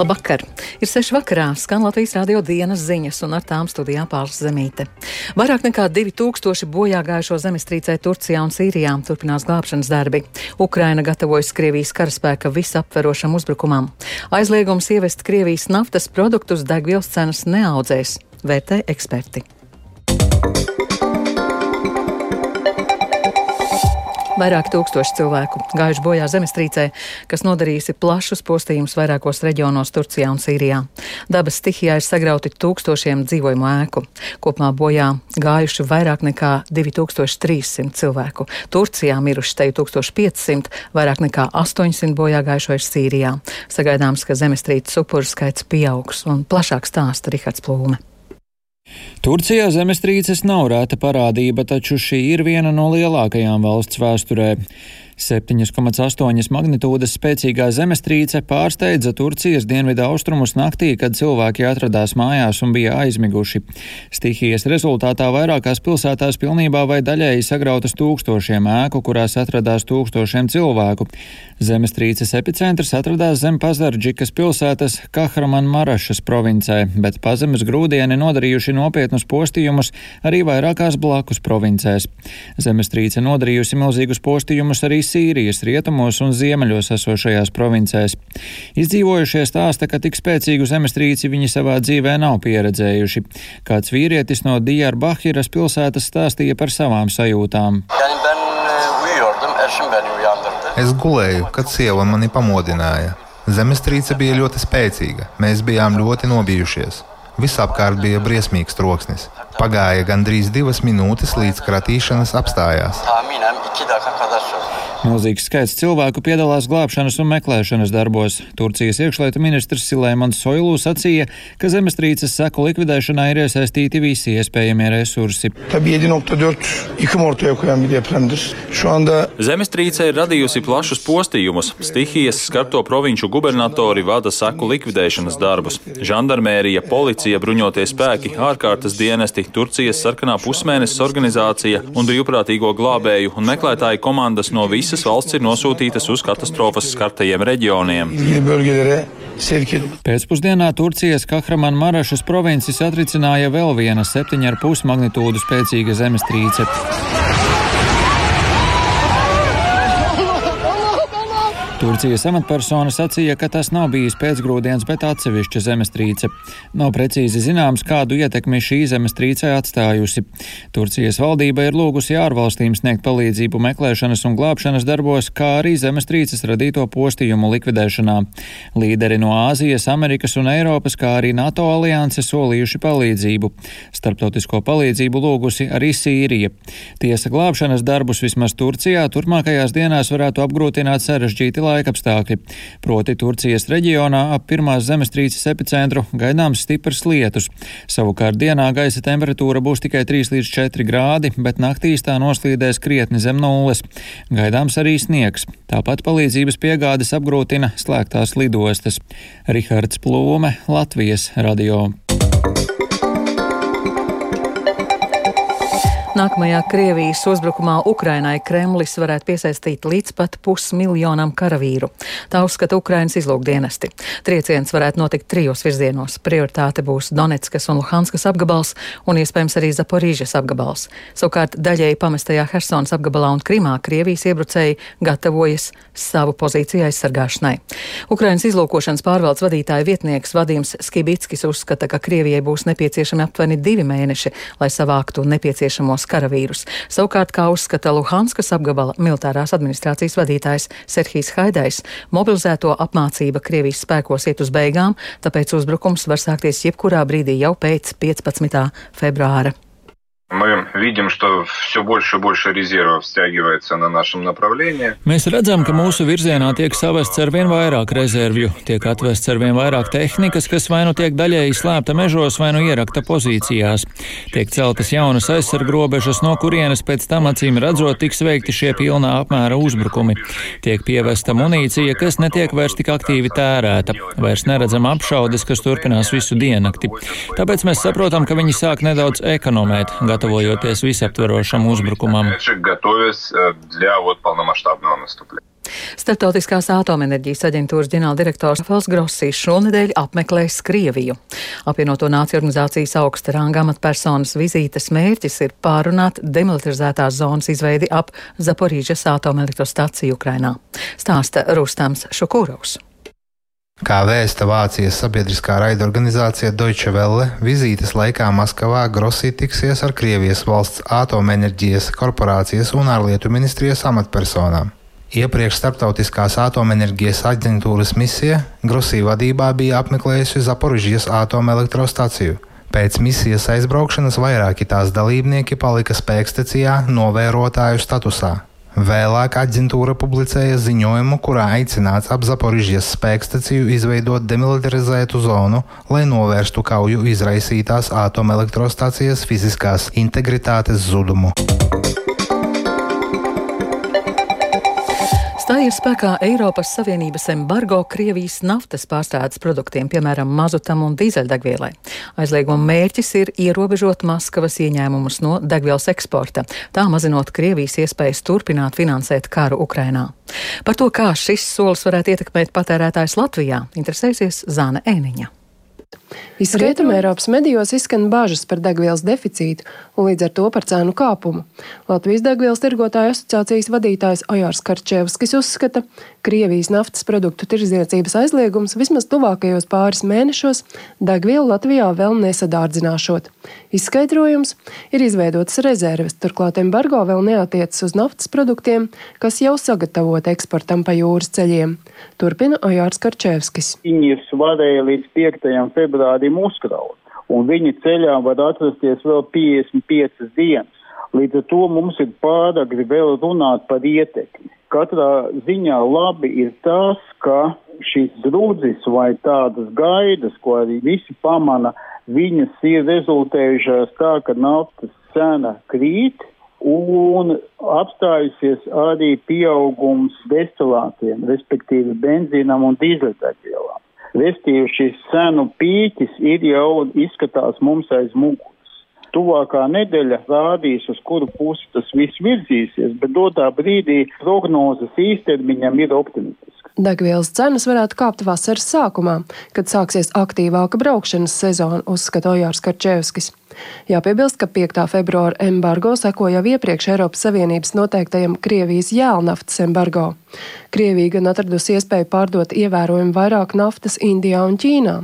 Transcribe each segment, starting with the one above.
Labvakar! Ir seši vakarā, skan Latvijas radio dienas ziņas, un ar tām studijā pāris zemīte. Vairāk nekā 2000 bojā gājušo zemestrīcē Turcijā un Sīrijā turpinās glābšanas darbi. Ukraina gatavojas Krievijas karaspēka visaptverošam uzbrukumam. Aizliegums ievest Krievijas naftas produktus degvielas cenas neaudzēs, vērtē eksperti. Vairāk tūkstoši cilvēku gājuši bojā zemestrīcē, kas nodarījusi plašus postījumus vairākos reģionos Turcijā un Sīrijā. Dabas stihijā ir sagrauti tūkstošiem dzīvojumu ēku. Kopumā bojā gājuši vairāk nekā 2300 cilvēku. Turcijā miruši te 1500, vairāk nekā 800 bojā gājušo ir Sīrijā. Sagaidāms, ka zemestrīces upuru skaits pieaugs un plašāk stāsta Rihards Plūme. Turcijā zemestrīces nav rēta parādība, taču šī ir viena no lielākajām valsts vēsturē. 7,8 magnitūdas spēcīgā zemestrīce pārsteidza Turcijas dienvidu austrumus naktī, kad cilvēki atradās mājās un bija aizmiguši. Stihijas rezultātā vairākās pilsētās pilnībā vai daļēji sagrautas tūkstošiem ēku, kurās atradās tūkstošiem cilvēku. Zemestrīces epicentrs atradās zem Pazardžikas pilsētas Kahraman Marašas provincē, bet pazemes grūdieni nodarījuši nopietnus postījumus arī vairākās blakus provincēs. Zemestrīce nodarījusi milzīgus postījumus arī Sīrijas rietumos un ziemeļos esošajās provincēs. Izdzīvojušie stāsta, ka tik spēcīgu zemestrīci viņi savā dzīvē nav pieredzējuši. Kāds vīrietis no Diyarbahiras pilsētas stāstīja par savām sajūtām. Es gulēju, kad sieva mani pamodināja. Zemestrīce bija ļoti spēcīga. Mēs bijām ļoti nobijušies. Visapkārt bija briesmīgs troksnis. Pagāja gandrīz divas minūtes, līdz kratīšanas apstājās. Milzīgs skaits cilvēku piedalās glābšanas un meklēšanas darbos. Turcijas iekšlietu ministrs Silēmans Soilū sacīja, ka zemestrīces seku likvidēšanā ir iesaistīti visi iespējamie resursi. Zemestrīce ir radījusi plašus postījumus. Stihijas skarto provinču gubernatori vada seku likvidēšanas darbus. Žandarmērija, policija, bruņotie spēki, ārkārtas dienesti, Turcijas sarkanā pusmēnesis organizācija un brīvprātīgo glābēju un meklētāju komandas no visas visas valsts ir nosūtītas uz katastrofas skartajiem reģioniem. Pēcpusdienā Turcijas Kahraman Marašas provinces atricināja vēl viena 7,5 magnitūdu spēcīga zemestrīce. Turcijas amatpersona sacīja, ka tas nav bijis pēcgrūdienis, bet atsevišķa zemestrīce. Nav precīzi zināms, kādu ietekmi šī zemestrīce atstājusi. Turcijas valdība ir lūgusi ārvalstīm sniegt palīdzību meklēšanas un glābšanas darbos, kā arī zemestrīces radīto postījumu likvidēšanā. Līderi no Āzijas, Amerikas un Eiropas, kā arī NATO alianse solījuši palīdzību. Starptautisko palīdzību lūgusi arī Sīrija. Tiesa glābšanas darbus vismaz Turcijā turpmākajās dienās varētu apgrūtināt sarežģīti laikapstākļi. Proti Turcijas reģionā ap pirmās zemestrīces epicentru gaidāms stiprs lietus. Savukārt dienā gaisa temperatūra būs tikai 3 līdz 4 grādi, bet naktīs tā noslīdēs krietni zem nulles. Gaidāms arī sniegs. Tāpat palīdzības piegādes apgrūtina slēgtās lidostas. Rihards Plūme, Latvijas radio. Nākamajā Krievijas uzbrukumā Ukrainai Kremlis varētu piesaistīt līdz pat pusmiljonam karavīru. Tā uzskata Ukrainas izlūkdienesti. Trieciens varētu notikt trijos virzienos. Prioritāte būs Donetskas un Luhanskas apgabals un iespējams arī Zaporīžas apgabals. Savukārt daļēji pamestajā Hersons apgabalā un Krimā Krievijas iebrucēji gatavojas savu pozīciju aizsargāšanai. Ukrainas izlūkošanas pārvaldes vadītāja vietnieks Vadims Skibitskis uzskata, ka Krievijai būs nepieciešami aptuveni divi mēneši, lai savāktu nepieciešamos karavīrus. Savukārt, kā uzskata Luhanskas apgabala militārās administrācijas vadītājs Serhijas Haidais, mobilizēto apmācība Krievijas spēkos iet uz beigām, tāpēc uzbrukums var sākties jebkurā brīdī jau pēc 15. februāra. Мы видим, что все больше и больше резервов стягивается на нашем направлении. Mēs redzam, ka mūsu virzienā tiek savests ar vien vairāk rezervju, tiek atvests ar vien vairāk tehnikas, kas vai nu tiek daļēji slēpta mežos, vai nu ierakta pozīcijās. Tiek celtas jaunas aizsargrobežas, no kurienes pēc tam acīm redzot tiks veikti šie pilnā apmēra uzbrukumi. Tiek pievesta munīcija, kas netiek vairs tik aktīvi tērēta. Vairs neredzam apšaudes, kas turpinās visu diennakti. Tāpēc mēs saprotam, ka viņi sāk nedaudz ekonomēt gatavojoties visaptverošam uzbrukumam. Startautiskās atomenerģijas aģentūras ģenerāldirektors Fels Grossīs šonadēļ apmeklēs Krieviju. Apvienoto nāciju organizācijas augsta ranga amatpersonas vizītes mērķis ir pārunāt demilitarizētās zonas izveidi ap Zaporīžas atomelektrostaciju Ukrainā. Stāsta Rustams Šukūrovs. Kā vēsta Vācijas sabiedriskā raidorganizācija Deutsche Welle, vizītes laikā Maskavā Grosī tiksies ar Krievijas valsts atomenerģijas korporācijas un ārlietu ministrijas amatpersonām. Iepriekš Startautiskās atomenerģijas aģentūras misija Grosī vadībā bija apmeklējusi Zaporižģijas atomelektrostaciju. Pēc misijas aizbraukšanas vairāki tās dalībnieki palika spēkstacijā novērotāju statusā. Vēlāk aģentūra publicēja ziņojumu, kurā aicināts ap Zaporižģijas spēkstaciju izveidot demilitarizētu zonu, lai novērstu kauju izraisītās atomelektrostacijas fiziskās integritātes zudumu. Stājies spēkā Eiropas Savienības embargo Krievijas naftas pārstrādes produktiem, piemēram, mazutam un dīzeļdegvielai. Aizlieguma mērķis ir ierobežot Maskavas ieņēmumus no degvielas eksporta, tā mazinot Krievijas iespējas turpināt finansēt karu Ukrainā. Par to, kā šis solis varētu ietekmēt patērētājs Latvijā, interesēsies Zāne Ēniņa. Visrietuma Eiropas medijos izskan bažas par degvielas deficītu un līdz ar to par cēnu kāpumu. Latvijas degvielas tirgotāju asociācijas vadītājs Ojārs Karčevskis uzskata, Krievijas naftas produktu tirdzniecības aizliegums vismaz tuvākajos pāris mēnešos degvielu Latvijā vēl nesadārdzināšot. Izskaidrojums ir izveidotas rezerves, turklāt embargo vēl neatiecas uz naftas produktiem, kas jau sagatavoti eksportam pa jūras ceļiem. Turpina Ojārs Karčevskis. Viņus varēja līdz 5. Februārim uzkraut, un viņi ceļā var atrasties vēl 55 dienas. Līdz ar to mums ir pāragri vēl runāt par ietekmi. Katrā ziņā labi ir tas, ka šīs drudzis vai tādas gaidas, ko arī visi pamana, viņas ir rezultējušās tā, ka naftas cena krīt un apstājusies arī pieaugums destilātiem, respektīvi benzīnam un dīzeļdegvielām. Restīvi šis cenu pīķis ir jau izskatās mums aiz muguras. Tuvākā nedēļa rādīs, uz kuru pusi tas viss virzīsies, bet dotā brīdī prognozes īstermiņam ir optimistiskas. Degvielas cenas varētu kāpt vasaras sākumā, kad sāksies aktīvāka braukšanas sezona, uzskata Ojārs Karčevskis. Jāpiebilst, ka 5. februāra embargo seko jau iepriekš Eiropas Savienības noteiktajam Krievijas jēlnaftas embargo. Krievija gan atradusi iespēju pārdot ievērojami vairāk naftas Indijā un Ķīnā,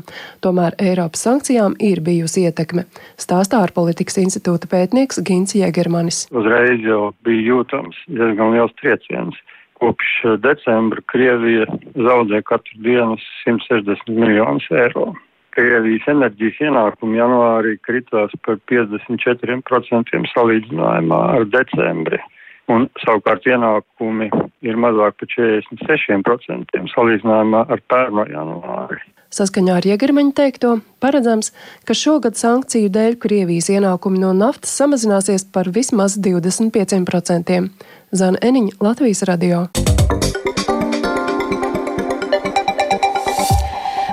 tomēr Eiropas sankcijām ir bijusi ietekme, stāstā ārpolitikas institūta pētnieks Gins Jēgermanis. Uzreiz jau bija jūtams diezgan liels trieciens. Kopš decembra Krievija zaudē katru dienu 160 miljonus eiro. Krievijas enerģijas ienākumi janvārī kritās par 54% salīdzinājumā ar decembri. Un savukārt ienākumi ir mazāk par 46% salīdzinājumā ar pērno janvāri. Saskaņā ar Iegermaņa teikto, paredzams, ka šogad sankciju dēļ Krievijas ienākumi no naftas samazināsies par vismaz 25%. Zana Eniņa, Latvijas radio.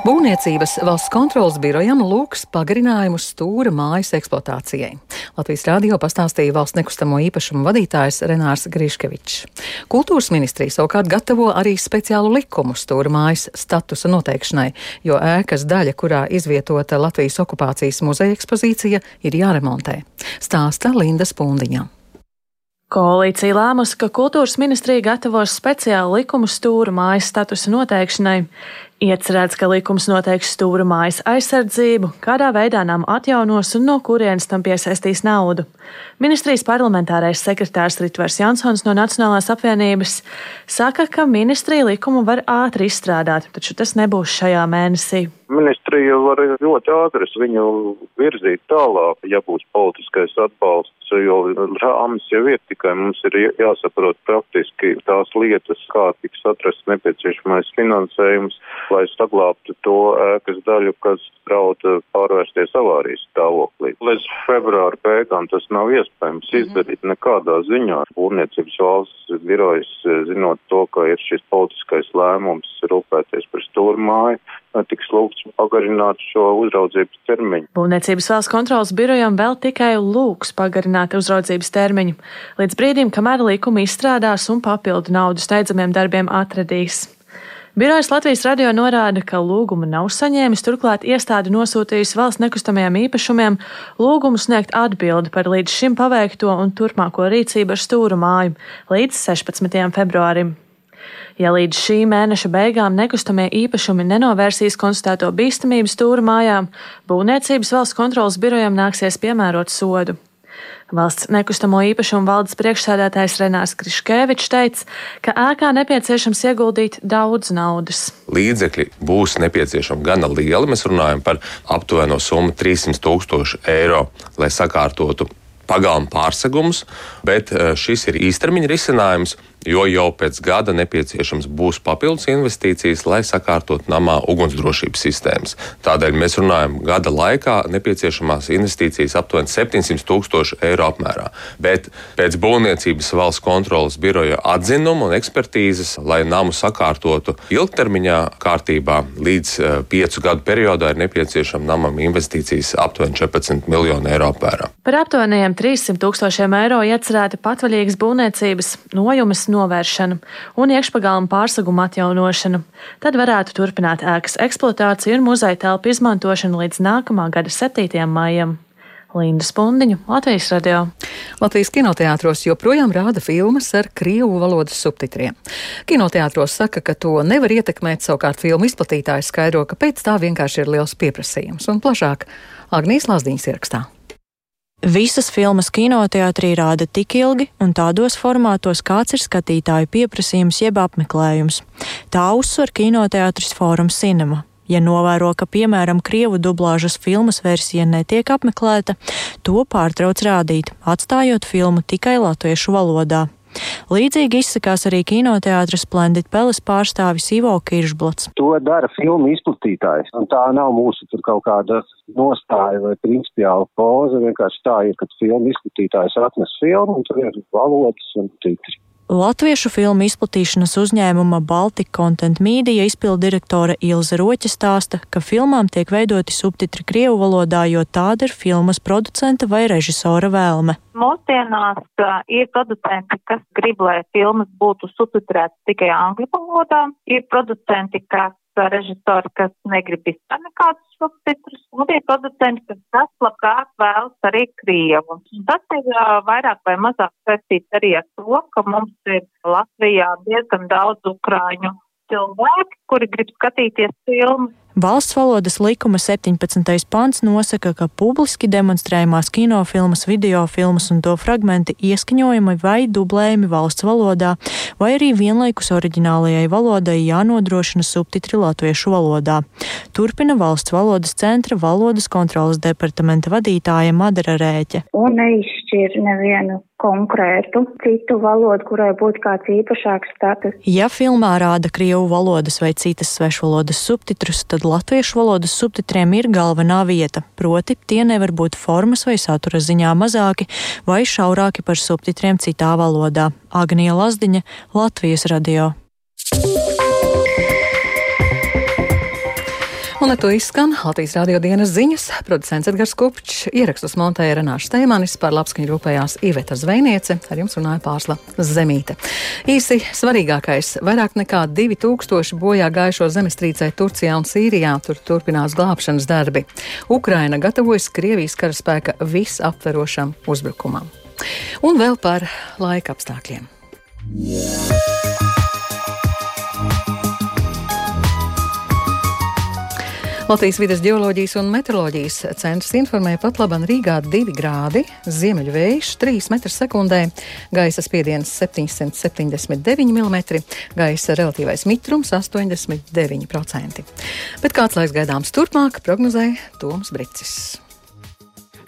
Būvniecības valsts kontrolas birojam lūgs pagarinājumu stūra mājas eksploatācijai. Latvijas rādio pastāstīja valsts nekustamo īpašumu vadītājs Renārs Griškevičs. Kultūras ministrija savukārt gatavo arī speciālu likumu stūra mājas statusa noteikšanai, jo ēkas daļa, kurā izvietota Latvijas okupācijas muzeja ekspozīcija, ir jāremontē. Stāsta Linda Spundiņa. Koalīcija lēmusi, ka kultūras ministrija gatavos speciālu likumu stūra mājas statusa noteikšanai. Iecerēts, ka likums noteiks stūra mājas aizsardzību, kādā veidā nam atjaunos un no kurienes tam piesaistīs naudu. Ministrijas parlamentārais sekretārs Ritvers Jansons no Nacionālās apvienības saka, ka ministrija likumu var ātri izstrādāt, taču tas nebūs šajā mēnesī. Ministrija var ļoti ātri viņu virzīt tālāk, ja būs politiskais atbalsts, jo rāmis jau ir tikai mums ir jāsaprot praktiski tās lietas, kā tiks atrasts nepieciešamais finansējums, lai saglābtu to ēkas daļu, kas draud pārvērsties avārijas stāvoklī. Līdz februāra beigām tas nav iespējams mhm. izdarīt nekādā ziņā. Būvniecības valsts birojas, zinot to, ka ir šis politiskais lēmums rūpēties par stūrmāju, tiks lūgts pagarināt šo uzraudzības termiņu. Būvniecības valsts kontrolas birojam vēl tikai lūgs pagarināt uzraudzības termiņu, līdz brīdim, kamēr likumi izstrādās un papildu naudu steidzamiem darbiem atradīs. Birojas Latvijas radio norāda, ka lūgumu nav saņēmis, turklāt iestāde nosūtījusi valsts nekustamajiem īpašumiem lūgumu sniegt atbildi par līdz šim paveikto un turpmāko rīcību ar stūru māju līdz 16. februārim. Ja līdz šī mēneša beigām nekustamie īpašumi nenovērsīs konstatēto bīstamību stūra mājām, būvniecības valsts kontrolas birojam nāksies piemērot sodu. Valsts nekustamo īpašumu valdes priekšsēdētājs Renārs Kriškēvičs teica, ka ēkā nepieciešams ieguldīt daudz naudas. Līdzekļi būs nepieciešami gana lieli. Mēs runājam par aptuveno summu 300 tūkstoši eiro, lai sakārtotu pagalmu pārsegumus, bet eh, šis ir īstermiņa risinājums jo jau pēc gada nepieciešams būs papildus investīcijas, lai sakārtot namā ugunsdrošības sistēmas. Tādēļ mēs runājam, gada laikā nepieciešamās investīcijas aptuveni 700 tūkstoši eiro apmērā. Bet pēc būvniecības valsts kontrolas biroja atzinuma un ekspertīzes, lai namu sakārtotu ilgtermiņā kārtībā līdz uh, piecu gadu periodā, ir nepieciešama namam investīcijas aptuveni 14 miljonu eiro apmērā. Par aptuveniem 300 tūkstošiem eiro iecerēti patvaļīgas būvniecības nojumes novēršanu un iekšpagalma pārseguma atjaunošanu. Tad varētu turpināt ēkas eksploatāciju un muzeja telpu izmantošanu līdz nākamā gada 7. maijam. Linda Spundiņa, Latvijas radio. Latvijas kinoteātros joprojām rāda filmas ar krievu valodas subtitriem. Kinoteātros saka, ka to nevar ietekmēt, savukārt filmu izplatītājs skaidro, ka pēc tā vienkārši ir liels pieprasījums. Un plašāk Agnijas Lazdiņas ierakstā. Visas filmas kinoteātrī rāda tik ilgi un tādos formātos, kāds ir skatītāju pieprasījums jeb apmeklējums. Tā uzsver kinoteātris Fórums Cinema. Ja novēro, ka, piemēram, krievu dublāžas filmas versija netiek apmeklēta, to pārtrauc rādīt, atstājot filmu tikai latviešu valodā. Līdzīgi izsakās arī kinoteātris Splendid Peles pārstāvis Ivo Kiršblats. To dara filmu izplatītājs, un tā nav mūsu tur kaut kāda nostāja vai principiāla poza, vienkārši tā ir, kad filmu izplatītājs atnes filmu, un tur ir valodas un titri. Latviešu filmu izplatīšanas uzņēmuma Baltic Content Media izpildirektore Ilze Roķa stāsta, ka filmām tiek veidoti subtitri Krievu valodā, jo tāda ir filmas producenta vai režisora vēlme. Mūsdienās ir producenti, kas grib, lai filmas būtu subtitrētas tikai angļu valodā, ir producenti, kas režisori, kas negrib vispār nekādus subtitrus, un ir producenti, kas tas labprāt vēlas arī Krievu. Tas ir vairāk vai mazāk saistīts arī ar to, ka mums ir Latvijā diezgan daudz ukrāņu cilvēki, kuri grib skatīties filmas Valsts valodas likuma 17. pants nosaka, ka publiski demonstrējumās kinofilmas, videofilmas un to fragmenti ieskaņojumi vai dublējumi valsts valodā, vai arī vienlaikus oriģinālajai valodai jānodrošina subtitri latviešu valodā. Turpina valsts valodas centra valodas kontrolas departamenta vadītāja Madara Rēķe. Un neizšķir nevienu konkrētu citu valodu, kurai būtu kāds īpašāks status. Ja filmā rāda krievu valodas vai citas svešvalodas subtitrus, tad latviešu valodas subtitriem ir galvenā vieta, proti tie nevar būt formas vai satura ziņā mazāki vai šaurāki par subtitriem citā valodā. Agnija Lazdiņa, Latvijas radio. Un ar to izskan Latvijas radio dienas ziņas. Producents Edgars Kupčs, ierakstus montēja Renāša Steimanis, par labskaņu rūpējās Iveta Zvejniece, ar jums runāja Pārsla Zemīte. Īsi svarīgākais - vairāk nekā 2000 bojā gājušo zemestrīcē Turcijā un Sīrijā. Tur turpinās glābšanas darbi. Ukraina gatavojas Krievijas karaspēka visaptverošam uzbrukumam. Un vēl par laika apstākļiem. Yeah. Latvijas vidas geoloģijas un meteoroloģijas centrs informē pat labam Rīgā 2 grādi, ziemeļu vējš 3 m2, gaisa spiediens 779 mm, gaisa relatīvais mitrums 89%. Bet kāds laiks gaidāms turpmāk, prognozēja Toms Bricis.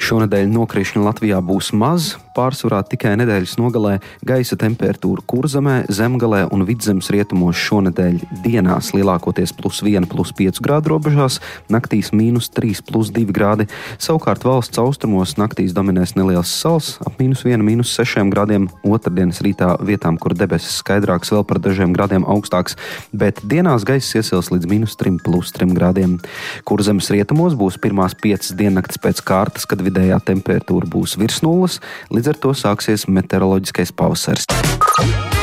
Šonadēļ nokrišņu Latvijā būs maz, pārsvarā tikai nedēļas nogalē gaisa temperatūra kurzemē, zemgalē un vidzemes rietumos šonadēļ dienās lielākoties plus 1, plus 5 grādu robežās, naktīs mīnus 3, plus 2 grādi. Savukārt valsts austrumos naktīs dominēs neliels sals ap mīnus 1, mīnus 6 grādiem. Otradienas rītā vietām, kur debesis skaidrāks, vēl par dažiem grādiem augstāks, bet dienās gaisa iesils līdz mīnus 3, plus 3 grādiem. Kurzemes rietumos būs pirmās 5 diennakts pēc kārtas, kad vidējā temperatūra būs virs nulles. Līdz ar to sāksies meteoroloģiskais pavasaris.